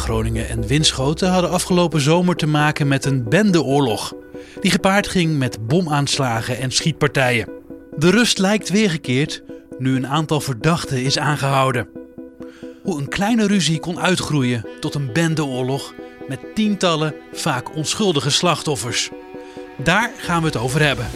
Groningen en Winschoten hadden afgelopen zomer te maken met een bendeoorlog. Die gepaard ging met bomaanslagen en schietpartijen. De rust lijkt weergekeerd nu een aantal verdachten is aangehouden. Hoe een kleine ruzie kon uitgroeien tot een bendeoorlog met tientallen, vaak onschuldige slachtoffers. Daar gaan we het over hebben.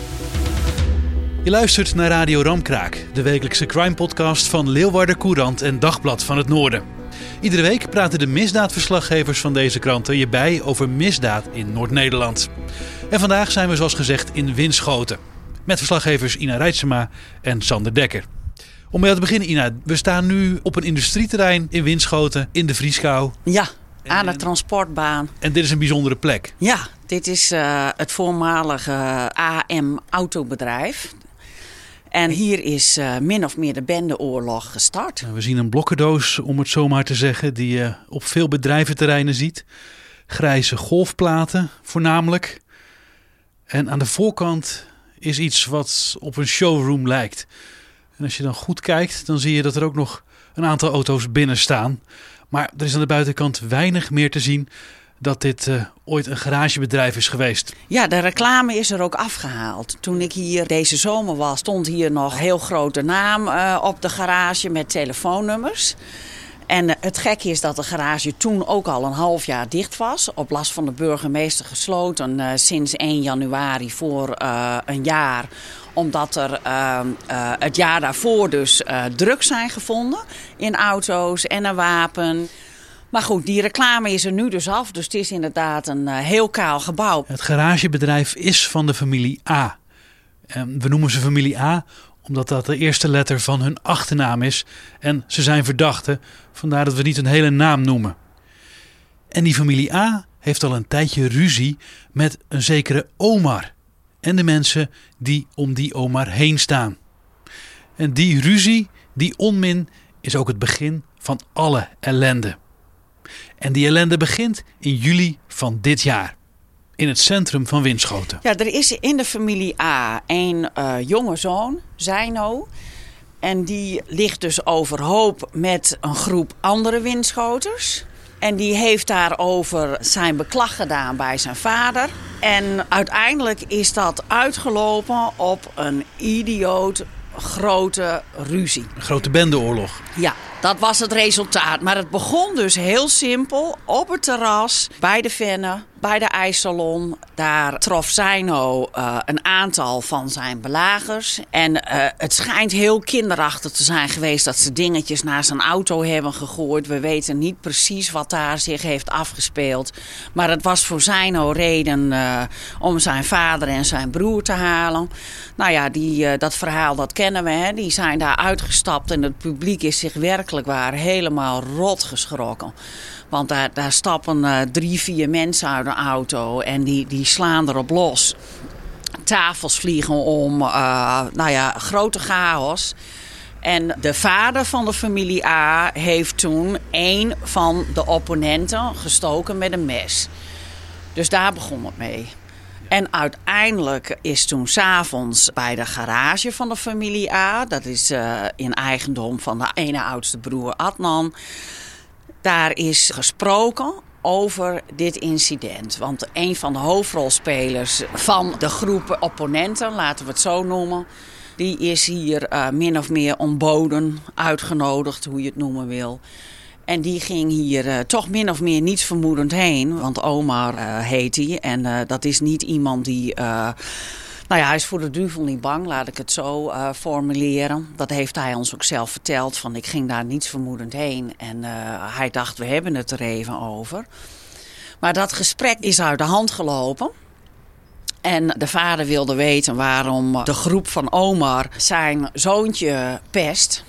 Je luistert naar Radio Ramkraak, de wekelijkse crime-podcast van Leeuwarden Courant en Dagblad van het Noorden. Iedere week praten de misdaadverslaggevers van deze kranten je bij over misdaad in Noord-Nederland. En vandaag zijn we zoals gezegd in Winschoten. Met verslaggevers Ina Rijtsema en Sander Dekker. Om mee te beginnen, Ina, we staan nu op een industrieterrein in Winschoten in de Vrieskou. Ja, aan de transportbaan. En dit is een bijzondere plek. Ja, dit is eh, het voormalige AM autobedrijf. En hier is eh, min of meer de bendeoorlog gestart. We zien een blokkendoos, om het zo maar te zeggen, die je op veel bedrijventerreinen ziet. Grijze golfplaten voornamelijk. En aan de voorkant is iets wat op een showroom lijkt. En als je dan goed kijkt, dan zie je dat er ook nog een aantal auto's binnen staan. Maar er is aan de buitenkant weinig meer te zien dat dit eh, ooit een garagebedrijf is geweest. Ja, de reclame is er ook afgehaald. Toen ik hier deze zomer was, stond hier nog heel grote naam eh, op de garage met telefoonnummers. En eh, het gekke is dat de garage toen ook al een half jaar dicht was. Op last van de burgemeester gesloten sinds 1 januari voor een jaar. Omdat er eh, eh, het jaar daarvoor dus drugs zijn gevonden in auto's en een wapen. Maar goed, die reclame is er nu dus af. Dus het is inderdaad een eh, heel kaal gebouw. Het garagebedrijf is van de familie A. En we noemen ze familie A omdat dat de eerste letter van hun achternaam is. En ze zijn verdachten, vandaar dat we niet een hele naam noemen. En die familie A heeft al een tijdje ruzie met een zekere Omar. En de mensen die om die Omar heen staan. En die ruzie, die onmin, is ook het begin van alle ellende. En die ellende begint in juli van dit jaar. In het centrum van Winschoten. Ja, er is in de familie A een eh, jonge zoon, Zino. En die ligt dus overhoop met een groep andere windschoters. En die heeft daarover zijn beklag gedaan bij zijn vader. En uiteindelijk is dat uitgelopen op een idioot grote ruzie. Een grote bendeoorlog. Ja, dat was het resultaat. Maar het begon dus heel simpel op het terras bij de Venne, bij de ijssalon. Daar trof Zino eh, een aantal van zijn belagers. En eh, het schijnt heel kinderachtig te zijn geweest dat ze dingetjes naar zijn auto hebben gegooid. We weten niet precies wat daar zich heeft afgespeeld. Maar het was voor Zino reden eh, om zijn vader en zijn broer te halen. Nou ja, die, dat verhaal dat kennen we. Hè? Die zijn daar uitgestapt en het publiek is zich werkelijk waar helemaal rot geschrokken. Want daar, stappen eh, drie, vier mensen uit een auto en die, die slaan erop los. Tafels vliegen om, eh, nou ja, grote chaos. En de vader van de familie A heeft toen een van de opponenten gestoken met een mes. Dus daar begon het mee. En uiteindelijk is toen s'avonds bij de garage van de familie A, dat is eh, in eigendom van de ene oudste broer Adnan, daar is gesproken over dit incident. Want een van de hoofdrolspelers van de groep opponenten, laten we het zo noemen, die is hier eh, min of meer ontboden, uitgenodigd, hoe je het noemen wil. En die ging hier eh, toch min of meer niets vermoedend heen. Want Omar eh, heet hij. En dat is niet iemand die. Nou ja, hij is voor de duivel niet bang, laat ik het zo eh, formuleren. Dat heeft hij ons ook zelf verteld. Van ik ging daar niets vermoedend heen. En eh, hij dacht, we hebben het er even over. Maar dat gesprek is uit de hand gelopen. En de vader wilde weten waarom de groep van Omar zijn zoontje pest.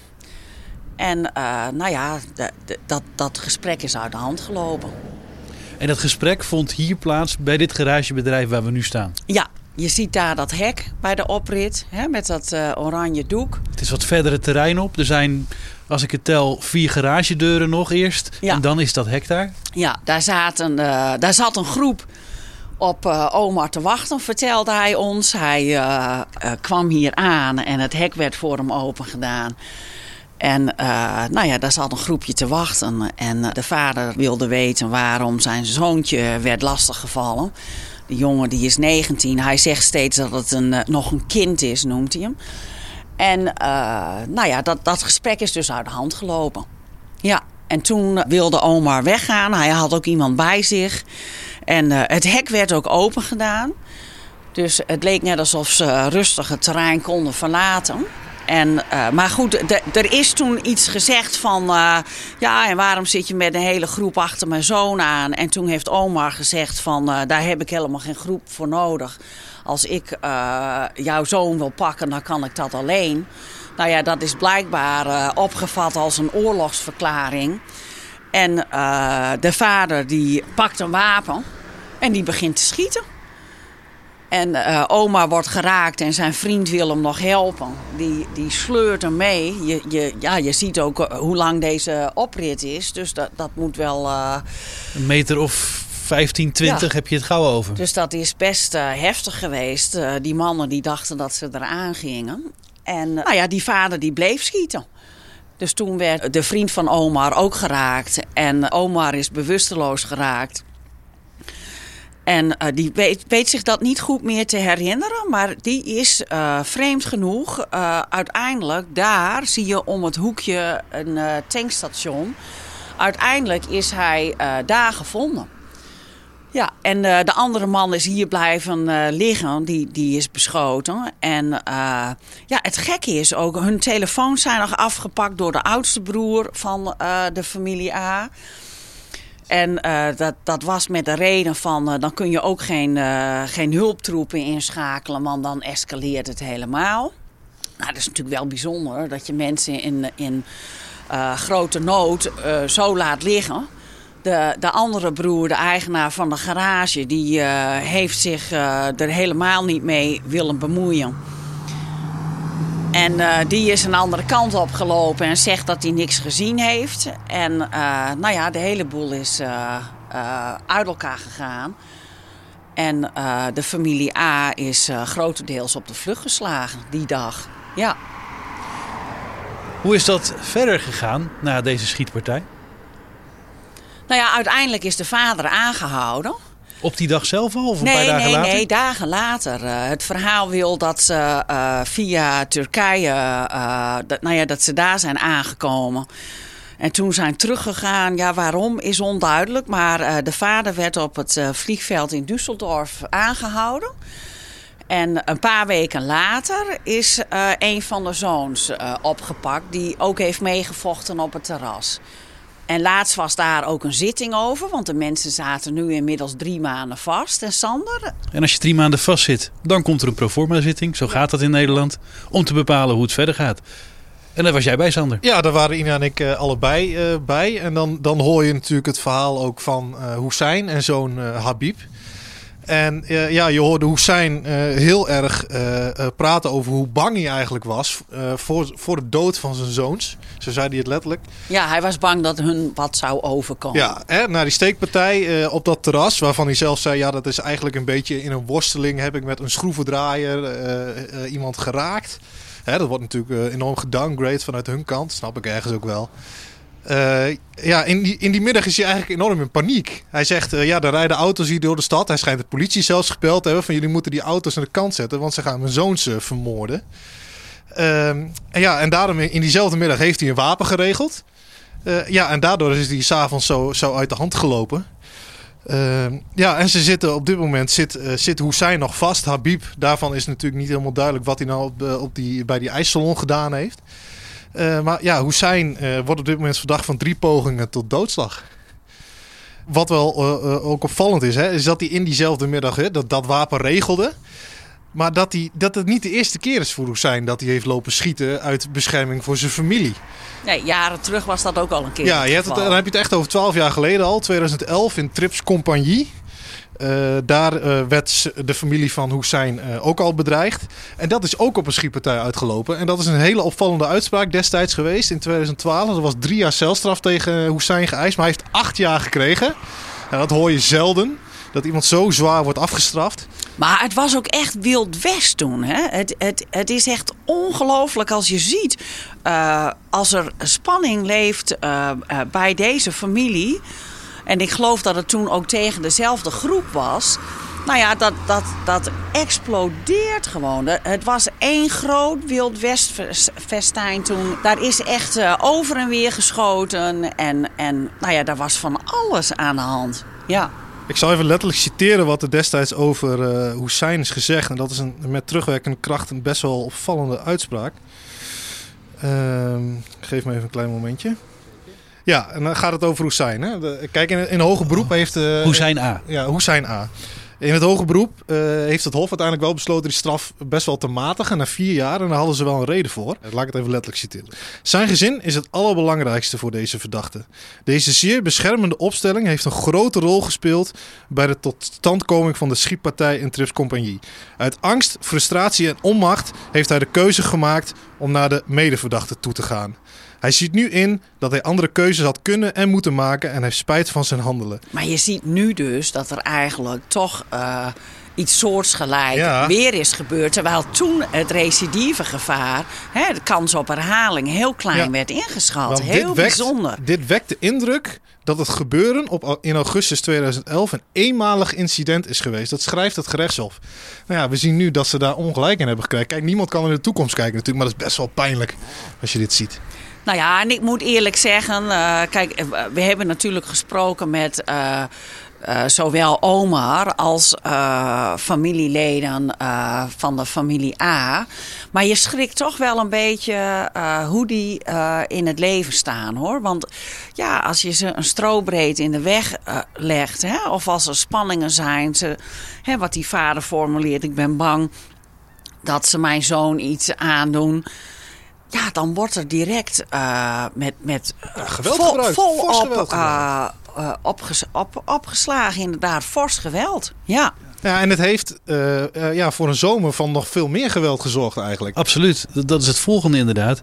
En eh, nou ja, de- de- dat, dat gesprek is uit de hand gelopen. En dat gesprek vond hier plaats bij dit garagebedrijf waar we nu staan. Ja, je ziet daar dat hek bij de oprit hè, met dat eh, oranje doek. Het is wat verder het terrein op. Er zijn, als ik het tel, vier garagedeuren nog eerst. Ja. En dan is dat hek daar. Ja, daar, zaten, eh, daar zat een groep op eh, Omar te wachten, vertelde hij ons. Hij kwam hier aan en het hek werd voor hem open gedaan. En nou ja, daar zat een groepje te wachten. En de vader wilde weten waarom zijn zoontje werd lastiggevallen. De jongen die is 19. Hij zegt steeds dat het een, eh, nog een kind is, noemt hij hem. En eh, nou ja, dat, dat gesprek is dus uit de hand gelopen. Ja, en toen wilde Omar weggaan. Hij had ook iemand bij zich. En eh, het hek werd ook open gedaan. Dus het leek net alsof ze rustig het terrein konden verlaten. En, eh, maar goed, er is toen iets gezegd van... eh, ja, en waarom zit je met een hele groep achter mijn zoon aan? En toen heeft Omar gezegd van... eh, daar heb ik helemaal geen groep voor nodig. Als ik jouw zoon wil pakken, dan kan ik dat alleen. Nou ja, dat is blijkbaar opgevat als een oorlogsverklaring. En de vader die pakt een wapen en die begint te schieten. En eh, oma wordt geraakt en zijn vriend wil hem nog helpen. Die, die sleurt hem mee. Je, je, ja, je ziet ook eh, hoe lang deze oprit is. Dus dat, dat moet wel... eh, Een meter of 15, 20 Ja. heb je het gauw over. dus dat is best heftig geweest. Die mannen die dachten dat ze eraan gingen. En nou ja, die vader die bleef schieten. Dus toen werd de vriend van Omar ook geraakt. En Omar is bewusteloos geraakt. En eh, die weet, weet zich dat niet goed meer te herinneren. Maar die is eh, vreemd genoeg. eh, uiteindelijk daar zie je om het hoekje een tankstation. Uiteindelijk is hij daar gevonden. Ja, en de andere man is hier blijven liggen. Die, die is beschoten. En ja, het gekke is ook, hun telefoons zijn nog afgepakt door de oudste broer van de familie A. En eh, dat, dat was met de reden van, eh, dan kun je ook geen, eh, geen hulptroepen inschakelen, want dan escaleert het helemaal. Nou, dat is natuurlijk wel bijzonder dat je mensen in, in grote nood zo laat liggen. De, de andere broer, de eigenaar van de garage, die heeft zich er helemaal niet mee willen bemoeien. En eh, die is een andere kant op gelopen en zegt dat hij niks gezien heeft. En eh, nou ja, de hele boel is eh, uit elkaar gegaan. En de familie A is grotendeels op de vlucht geslagen die dag. Ja. Hoe is dat verder gegaan na deze schietpartij? Nou ja, uiteindelijk is de vader aangehouden. Op die dag zelf al of een paar dagen nee, later? nee, dagen later. Eh, het verhaal wil dat ze eh, via Turkije, eh, dat, nou ja, dat ze daar zijn aangekomen. En toen zijn teruggegaan. Ja, waarom is onduidelijk. Maar de vader werd op het vliegveld in Düsseldorf aangehouden. En een paar weken later is een van de zoons opgepakt, die ook heeft meegevochten op het terras. En laatst was daar ook een zitting over, want de mensen zaten nu inmiddels drie maanden vast. En Sander, En als je drie maanden vastzit, dan komt er een proforma zitting. Zo gaat dat in Nederland. Om te bepalen hoe het verder gaat. En daar was jij bij, Sander. Ja, daar waren Ina en ik eh, allebei eh, bij. En dan, dan hoor je natuurlijk het verhaal ook van eh Hussein en zoon eh, Habib. En eh, ja, je hoorde Hussein eh, heel erg eh, praten over hoe bang hij eigenlijk was voor, voor de dood van zijn zoons. Zo zei hij het letterlijk. ja, hij was bang dat hun wat zou overkomen. Ja, hè, na die steekpartij op dat terras, waarvan hij zelf zei: ja, dat is eigenlijk een beetje in een worsteling. Heb ik met een schroevendraaier iemand geraakt. Hè, dat wordt natuurlijk enorm gedowngrade vanuit hun kant, snap ik ergens ook wel. Eh, ja, in die, in die middag is hij eigenlijk enorm in paniek. Hij zegt, eh, ja, er rijden auto's hier door de stad. Hij schijnt de politie zelfs gebeld te hebben van jullie moeten die auto's aan de kant zetten, want ze gaan mijn zoons eh, vermoorden. Ehm, en ja, en daarom in diezelfde middag heeft hij een wapen geregeld. Ja, en daardoor is die s'avonds zo, zo uit de hand gelopen. Eh, ja, en ze zitten op dit moment zit, zit Hussein nog vast. Habib, daarvan is natuurlijk niet helemaal duidelijk wat hij nou op die, bij die ijssalon gedaan heeft. Eh, maar ja, Hussein eh, wordt op dit moment verdacht van drie pogingen tot doodslag. Wat wel eh, ook opvallend is, hè, is dat hij in diezelfde middag hè, dat, dat wapen regelde. Maar dat, hij, dat het niet de eerste keer is voor Hussein dat hij heeft lopen schieten uit bescherming voor zijn familie. Nee, jaren terug was dat ook al een keer. Ja, je hebt het, dan heb je het echt over 12 jaar geleden al, 2011 in Trips Compagnie. Eh, daar eh, werd de familie van Hussein eh, ook al bedreigd. En dat is ook op een schietpartij uitgelopen. En dat is een hele opvallende uitspraak destijds geweest in 2012. Er was drie jaar celstraf tegen Hussein geëist, maar hij heeft acht jaar gekregen. En dat hoor je zelden, dat iemand zo zwaar wordt afgestraft. Maar het was ook echt Wild West toen. Hè? Het, het, het is echt ongelooflijk als je ziet. als er spanning leeft bij deze familie. En ik geloof dat het toen ook tegen dezelfde groep was. Nou ja, dat, dat, dat explodeert gewoon. Het was één groot Wild West fes- festijn toen. Daar is echt eh, over en weer geschoten. En, en nou ja, daar was van alles aan de hand. Ja. Ik zal even letterlijk citeren wat er destijds over eh Hussein is gezegd. En dat is een, met terugwerkende kracht een best wel opvallende uitspraak. Ehm, geef me even een klein momentje. Ja, en dan gaat het over Hussein. Hè? De- kijk, in, in hoger beroep heeft... eh, Hussein A. Ja, Hussein A. In het hoger beroep eh, heeft het Hof uiteindelijk wel besloten die straf best wel te matigen na vier jaar. En daar hadden ze wel een reden voor. Laat ik het even letterlijk citeren. Zijn gezin is het allerbelangrijkste voor deze verdachte. Deze zeer beschermende opstelling heeft een grote rol gespeeld bij de totstandkoming van de schietpartij in Trips Compagnie. Uit angst, frustratie en onmacht heeft hij de keuze gemaakt om naar de medeverdachte toe te gaan. Hij ziet nu in dat hij andere keuzes had kunnen en moeten maken en heeft spijt van zijn handelen. Maar je ziet nu dus dat er eigenlijk toch eh, iets soortgelijk Ja. weer is gebeurd. Terwijl toen het recidivegevaar, hè, de kans op herhaling, heel klein Ja. werd ingeschat. Want heel dit wekt, bijzonder. Dit wekt de indruk dat het gebeuren op, in augustus 2011 een eenmalig incident is geweest. Dat schrijft het gerechtshof. Nou ja, we zien nu dat ze daar ongelijk in hebben gekregen. Kijk, niemand kan in de toekomst kijken natuurlijk, maar dat is best wel pijnlijk als je dit ziet. Nou ja, en ik moet eerlijk zeggen, eh, kijk, eh, we hebben natuurlijk gesproken met eh, zowel Omar als familieleden van de familie A. Maar je schrikt toch wel een beetje hoe die in het leven staan, hoor. Want ja, als je ze een strobreed in de weg legt, hè, of als er spanningen zijn, ze, hè, wat die vader formuleert, ik ben bang dat ze mijn zoon iets aandoen. Ja, dan wordt er direct eh, met, met geweld vol, gebruikt, fors volop geweld eh, eh, opges- op, opgeslagen, inderdaad, fors geweld. Ja. Ja, en het heeft eh, eh, ja, voor een zomer van nog veel meer geweld gezorgd eigenlijk. Absoluut, Dat- dat is het volgende inderdaad.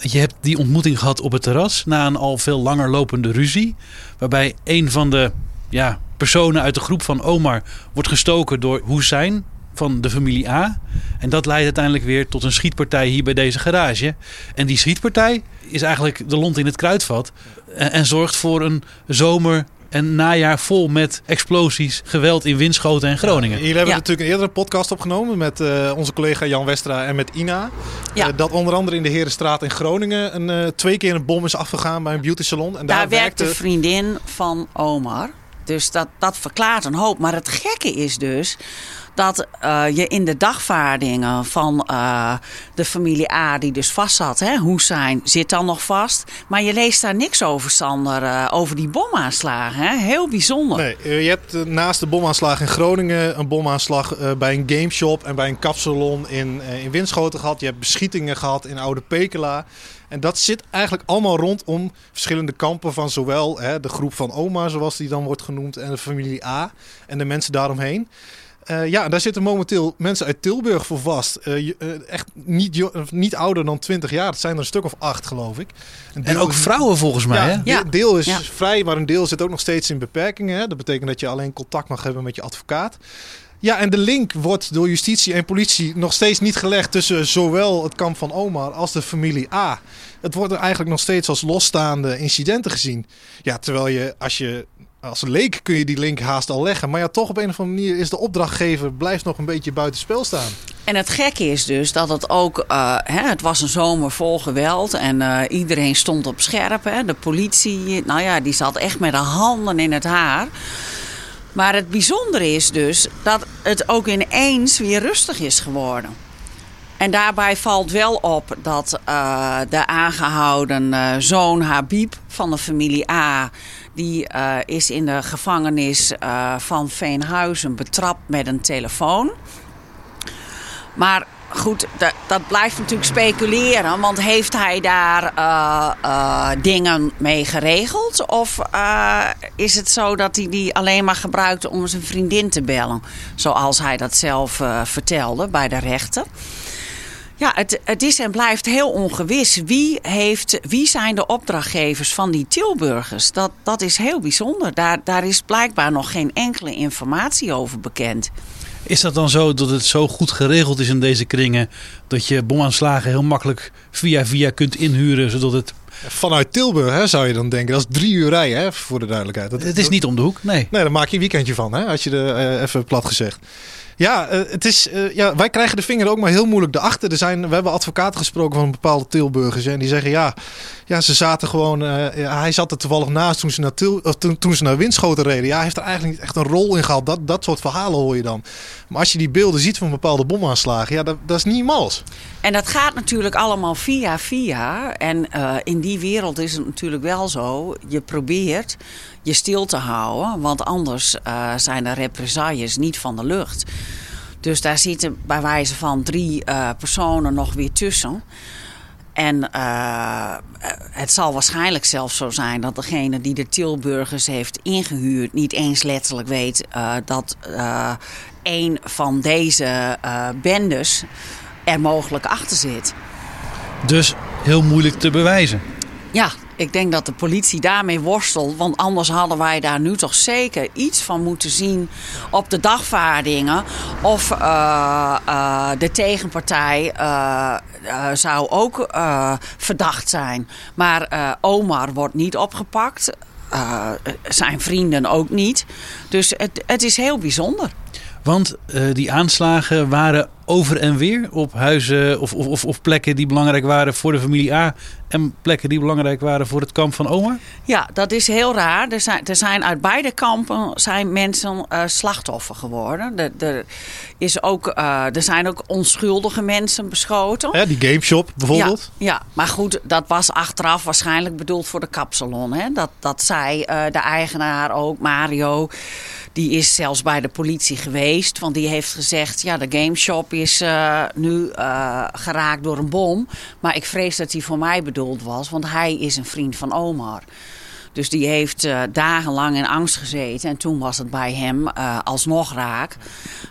Je hebt die ontmoeting gehad op het terras na een al veel langer lopende ruzie. Waarbij een van de ja, personen uit de groep van Omar wordt gestoken door Hussein van de familie A. En dat leidt uiteindelijk weer tot een schietpartij hier bij deze garage. En die schietpartij is eigenlijk de lont in het kruidvat. En, en zorgt voor een zomer en najaar vol met explosies, geweld in Winschoten en Groningen. Jullie hebben Ja. natuurlijk een eerdere podcast opgenomen met eh, onze collega Jan Westra en met Ina. Ja. Eh, dat onder andere in de Herenstraat in Groningen een, eh, twee keer een bom is afgegaan bij een beauty salon. En Daar, daar, de werkte vriendin van Omar. Dus dat, dat verklaart een hoop. Maar het gekke is dus dat eh, je in de dagvaardingen van eh, de familie A, die dus vast zat, hè, Hussein, zit dan nog vast. Maar je leest daar niks over, Sander, eh, over die bomaanslagen. Hè? Heel bijzonder. Nee, je hebt naast de bomaanslag in Groningen een bomaanslag bij een gameshop en bij een kapsalon in, in Winschoten gehad. Je hebt beschietingen gehad in Oude Pekela. En dat zit eigenlijk allemaal rondom verschillende kampen van zowel hè, de groep van oma, zoals die dan wordt genoemd, en de familie A en de mensen daaromheen. Eh, ja, daar zitten momenteel mensen uit Tilburg voor vast. Eh, eh, echt niet, niet ouder dan 20 jaar. Het zijn er een stuk of acht, geloof ik. Een En ook is- vrouwen volgens mij. ja, hè? een Ja. deel- deel is Ja. vrij, maar een deel zit ook nog steeds in beperkingen. Hè? Dat betekent dat je alleen contact mag hebben met je advocaat. Ja, en de link wordt door justitie en politie nog steeds niet gelegd tussen zowel het kamp van Omar als de familie A. Het wordt er eigenlijk nog steeds als losstaande incidenten gezien. Ja, terwijl je als je als leek kun je die link haast al leggen. Maar ja, toch op een of andere manier is de opdrachtgever blijft nog een beetje buiten spel staan. En het gekke is dus dat het ook, eh, hè, het was een zomer vol geweld en eh, iedereen stond op scherp. Hè. De politie, nou ja, die zat echt met de handen in het haar. Maar het bijzondere is dus dat het ook ineens weer rustig is geworden. En daarbij valt wel op dat eh, de aangehouden eh, zoon Habib van de familie A... die eh, is in de gevangenis eh, van Veenhuizen betrapt met een telefoon. Maar goed, dat, dat blijft natuurlijk speculeren. Want heeft hij daar eh, dingen mee geregeld? Of is het zo dat hij die alleen maar gebruikte om zijn vriendin te bellen? Zoals hij dat zelf vertelde bij de rechter. Ja, het, het is en blijft heel ongewis. Wie, heeft, wie zijn de opdrachtgevers van die Tilburgers? Dat, dat is heel bijzonder. Daar, daar is blijkbaar nog geen enkele informatie over bekend. Is dat dan zo dat het zo goed geregeld is in deze kringen dat je bomaanslagen heel makkelijk via via kunt inhuren, zodat het... Vanuit Tilburg hè, zou je dan denken, dat is drie uur rijden, hè, voor de duidelijkheid. Dat, Het is niet om de hoek, nee. Nee, daar maak je een weekendje van, hè, als je er eh, even plat gezegd. Ja, eh, het is, eh, ja, wij krijgen de vinger ook maar heel moeilijk erachter. Er zijn, we hebben advocaten gesproken van bepaalde Tilburgers. En die zeggen ja, ja ze zaten gewoon. eh, hij zat er toevallig naast toen ze, naar Til, toen, toen ze naar Winschoten reden. Ja, hij heeft er eigenlijk echt een rol in gehad. Dat, dat soort verhalen hoor je dan. Maar als je die beelden ziet van bepaalde bomaanslagen, ja, dat, dat is niet mals. En dat gaat natuurlijk allemaal via via. En eh, in die wereld is het natuurlijk wel zo. Je probeert je stil te houden. Want anders eh, zijn de represailles niet van de lucht. Dus daar zitten bij wijze van drie eh, personen nog weer tussen. En het zal waarschijnlijk zelfs zo zijn dat degene die de Tilburgers heeft ingehuurd niet eens letterlijk weet dat een van deze eh, bendes er mogelijk achter zit. Dus heel moeilijk te bewijzen. Ja, ik denk dat de politie daarmee worstelt. Want anders hadden wij daar nu toch zeker iets van moeten zien op de dagvaardingen. Of eh, eh, de tegenpartij zou ook verdacht zijn. Maar Omar wordt niet opgepakt. Zijn vrienden ook niet. Dus het, het is heel bijzonder. Want eh, die aanslagen waren over en weer op huizen of, of, of, plekken die belangrijk waren voor de familie A. En plekken die belangrijk waren voor het kamp van Omar. Ja, dat is heel raar. Er zijn, er zijn uit beide kampen zijn mensen eh, slachtoffer geworden. Er, er, is ook, eh, er zijn ook onschuldige mensen beschoten. Hè, die gameshop bijvoorbeeld. Ja, ja, maar goed, dat was achteraf waarschijnlijk bedoeld voor de kapsalon. Hè? Dat, dat zei eh, de eigenaar ook, Mario. Die is zelfs bij de politie geweest. Want die heeft gezegd, ja, de gameshop is eh, nu geraakt door een bom. Maar ik vrees dat die voor mij bedoeld was. Want hij is een vriend van Omar. Dus die heeft dagenlang in angst gezeten. En toen was het bij hem alsnog raak.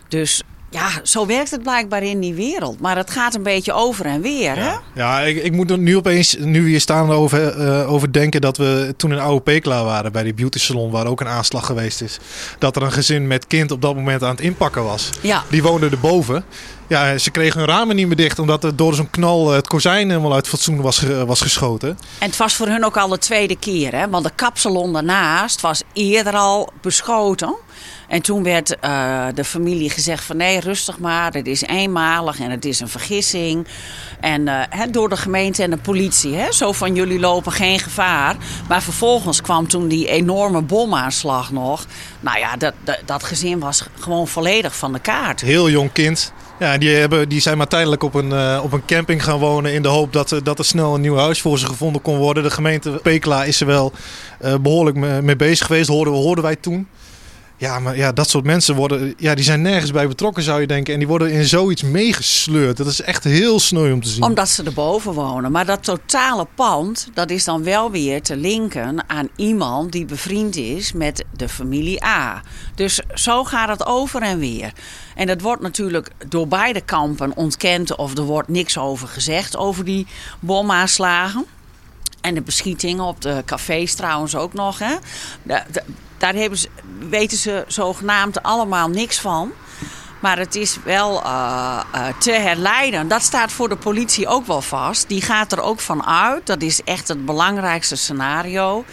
Dus ja, zo werkt het blijkbaar in die wereld. Maar het gaat een beetje over en weer, hè? Ja, ik, ik moet er nu opeens, nu we hier staan, over, over denken dat we toen in Oude Pekela waren bij die beauty salon, waar ook een aanslag geweest is. Dat er een gezin met kind op dat moment aan het inpakken was. Ja. Die woonden erboven. Ja, ze kregen hun ramen niet meer dicht, omdat er door zo'n knal eh, het kozijn helemaal uit fatsoen was, was geschoten. En het was voor hun ook al de tweede keer, hè? Want de kapsalon daarnaast was eerder al beschoten. En toen werd eh, de familie gezegd van nee, rustig maar. Het is eenmalig en het is een vergissing. En eh, door de gemeente en de politie. Zo van jullie lopen geen gevaar. Maar vervolgens kwam toen die enorme bomaanslag nog. Nou ja, dat, dat, gezin was gewoon volledig van de kaart. Heel jong kind. Ja, die, hebben, die zijn maar tijdelijk op een, eh, op een camping gaan wonen in de hoop dat, dat er snel een nieuw huis voor ze gevonden kon worden. De gemeente Pekela is er wel eh, behoorlijk mee, bezig geweest, hoorden, hoorden wij toen. Ja, maar ja, dat soort mensen worden, ja, die zijn nergens bij betrokken zou je denken. En die worden in zoiets meegesleurd. Dat is echt heel sneu om te zien. Omdat ze erboven wonen. Maar dat totale pand, dat is dan wel weer te linken aan iemand die bevriend is met de familie A. Dus zo gaat het over en weer. En dat wordt natuurlijk door beide kampen ontkend of er wordt niks over gezegd over die bomaanslagen. En de beschietingen op de cafés trouwens ook nog. Hè? Daar hebben ze, weten ze zogenaamd allemaal niks van. Maar het is wel eh, eh, te herleiden. Dat staat voor de politie ook wel vast. Die gaat er ook van uit. Dat is echt het belangrijkste scenario.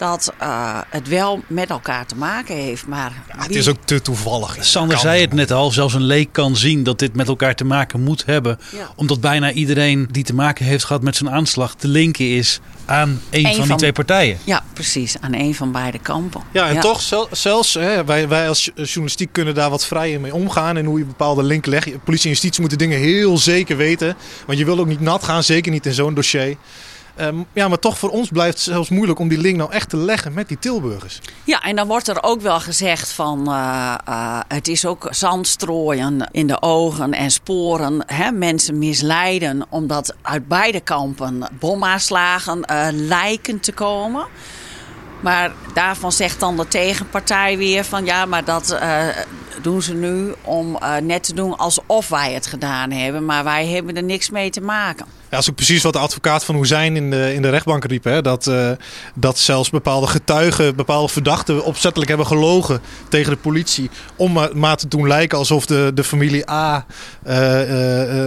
Dat eh, het wel met elkaar te maken heeft. Maar Ja, het wie- is ook te toevallig. Sander Kan. zei het net al, zelfs een leek kan zien dat dit met elkaar te maken moet hebben. Ja. Omdat bijna iedereen die te maken heeft gehad met zo'n aanslag te linken is aan een, van die twee partijen. Ja, precies. Aan een van beide kampen. Ja, en toch, zel- zelfs hè, wij, wij als jo- journalistiek kunnen daar wat vrijer mee omgaan. En hoe je bepaalde linken legt. Politie en justitie moeten dingen heel zeker weten. Want je wil ook niet nat gaan, zeker niet in zo'n dossier. Ehm, ja, maar toch voor ons blijft het zelfs moeilijk om die link nou echt te leggen met die Tilburgers. Ja, en dan wordt er ook wel gezegd van eh, eh, het is ook zandstrooien in de ogen en sporen. Hè, mensen misleiden omdat uit beide kampen bomaanslagen eh, lijken te komen. Maar daarvan zegt dan de tegenpartij weer van ja, maar dat eh, doen ze nu om eh, net te doen alsof wij het gedaan hebben. Maar wij hebben er niks mee te maken. Ja, dat is ook precies wat de advocaat van Hoezijn in de, in de rechtbank riep. Hè? Dat, eh, dat zelfs bepaalde getuigen, bepaalde verdachten opzettelijk hebben gelogen tegen de politie. Om maar, te doen lijken alsof de, de familie A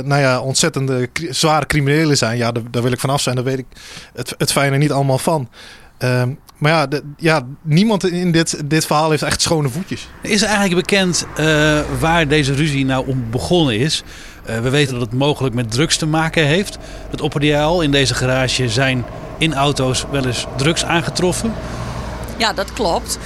nou ja, ontzettende zware criminelen zijn. Ja, daar, daar wil ik vanaf zijn. Daar weet ik het, het fijne niet allemaal van. Ehm, maar ja, de- ja, niemand in dit, dit verhaal heeft echt schone voetjes. Is er eigenlijk bekend eh, waar deze ruzie nou om begonnen is? Eh, we weten dat het mogelijk met drugs te maken heeft. Dat op RDL in deze garage zijn in auto's wel eens drugs aangetroffen. Ja, dat klopt.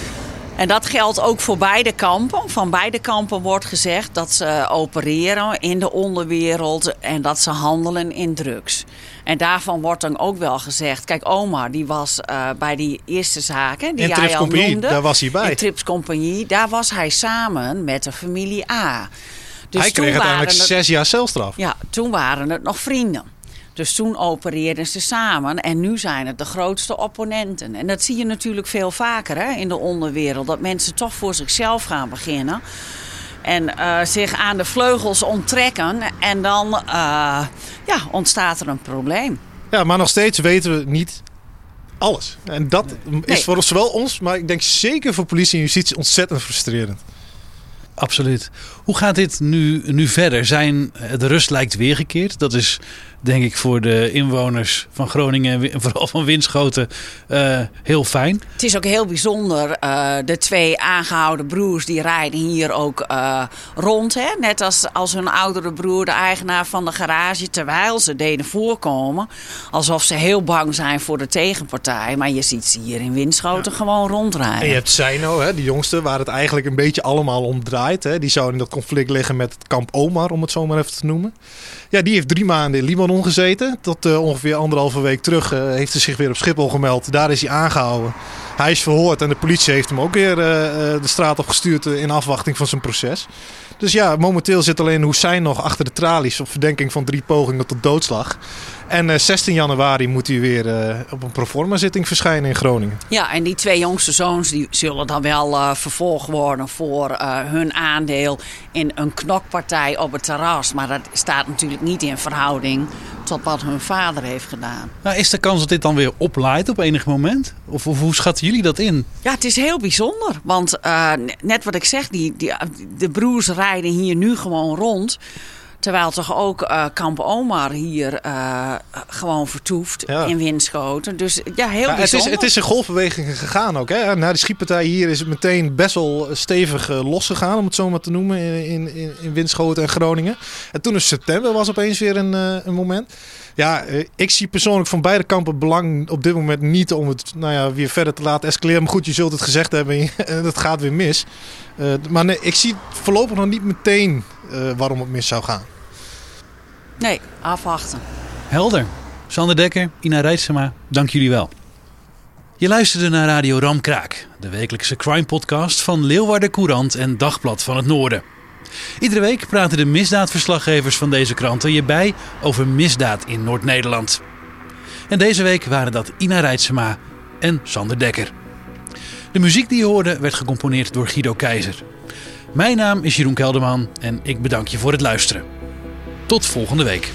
En dat geldt ook voor beide kampen. Van beide kampen wordt gezegd dat ze opereren in de onderwereld en dat ze handelen in drugs. En daarvan wordt dan ook wel gezegd, kijk Omar die was eh, bij die eerste zaken die In jij Trips al Compagnie, noemde. daar was hij bij. In Trips Compagnie, daar was hij samen met de familie A. Dus Hij kreeg uiteindelijk het- zes jaar celstraf. ja, toen waren het nog vrienden. Dus toen opereerden ze samen en nu zijn het de grootste opponenten. En dat zie je natuurlijk veel vaker hè, in de onderwereld. Dat mensen toch voor zichzelf gaan beginnen. En eh, zich aan de vleugels onttrekken. En dan eh, ja, ontstaat er een probleem. Ja, maar nog steeds weten we niet alles. En dat is voor ons, zowel ons, maar ik denk zeker voor politie en justitie ontzettend frustrerend. Absoluut. Hoe gaat dit nu, nu verder? Zijn, de rust lijkt weergekeerd. Dat is denk ik voor de inwoners van Groningen en vooral van Winschoten eh, heel fijn. Het is ook heel bijzonder. eh, de twee aangehouden broers die rijden hier ook eh, rond. Hè? Net als, als hun oudere broer, de eigenaar van de garage. Terwijl ze deden voorkomen. Alsof ze heel bang zijn voor de tegenpartij. Maar je ziet ze hier in Winschoten gewoon rondrijden. En je hebt Seino, hè, die jongste, waar het eigenlijk een beetje allemaal om draait. Hè. Die zou in dat conflict liggen met het kamp Omar, om het zo maar even te noemen. Ja, die heeft drie maanden in Libanon gezeten. Tot eh, ongeveer anderhalve week terug eh, heeft hij zich weer op Schiphol gemeld. Daar is hij aangehouden. Hij is verhoord en de politie heeft hem ook weer eh, de straat op gestuurd in afwachting van zijn proces. Dus ja, momenteel zit alleen Hussein nog achter de tralies op verdenking van drie pogingen tot doodslag. En eh, 16 januari moet hij weer eh, op een proforma zitting verschijnen in Groningen. Ja, en die twee jongste zoons die zullen dan wel eh, vervolgd worden voor eh, hun aandeel in een knokpartij op het terras. Maar dat staat natuurlijk niet in verhouding tot wat hun vader heeft gedaan. Nou, is de kans dat dit dan weer oplaait op enig moment? Of, of hoe schatten jullie dat in? Ja, het is heel bijzonder. Want eh, net wat ik zeg, die, die, de broers rijden hier nu gewoon rond. Terwijl toch ook eh, Kamp Omar hier eh, gewoon vertoeft Ja. in Winschoten. Dus ja, heel Ja, het, is, het is in golfbewegingen gegaan ook. Hè? Na de schietpartij hier is het meteen best wel stevig eh, losgegaan, om het zo maar te noemen, in, in, in Winschoten en Groningen. En toen in september was opeens weer een, een moment. Ja, eh, ik zie persoonlijk van beide kampen het belang op dit moment niet om het nou ja, weer verder te laten escaleren. Maar goed, je zult het gezegd hebben en het gaat weer mis. Eh, maar nee, ik zie voorlopig nog niet meteen eh, waarom het mis zou gaan. Nee, afwachten. Helder. Sander Dekker, Ina Rijtsema, dank jullie wel. Je luisterde naar Radio Ramkraak, de wekelijkse crime podcast van Leeuwarden Courant en Dagblad van het Noorden. Iedere week praten de misdaadverslaggevers van deze kranten je bij over misdaad in Noord-Nederland. En deze week waren dat Ina Rijtsema en Sander Dekker. De muziek die je hoorde werd gecomponeerd door Guido Keizer. Mijn naam is Jeroen Kelderman en ik bedank je voor het luisteren. Tot volgende week.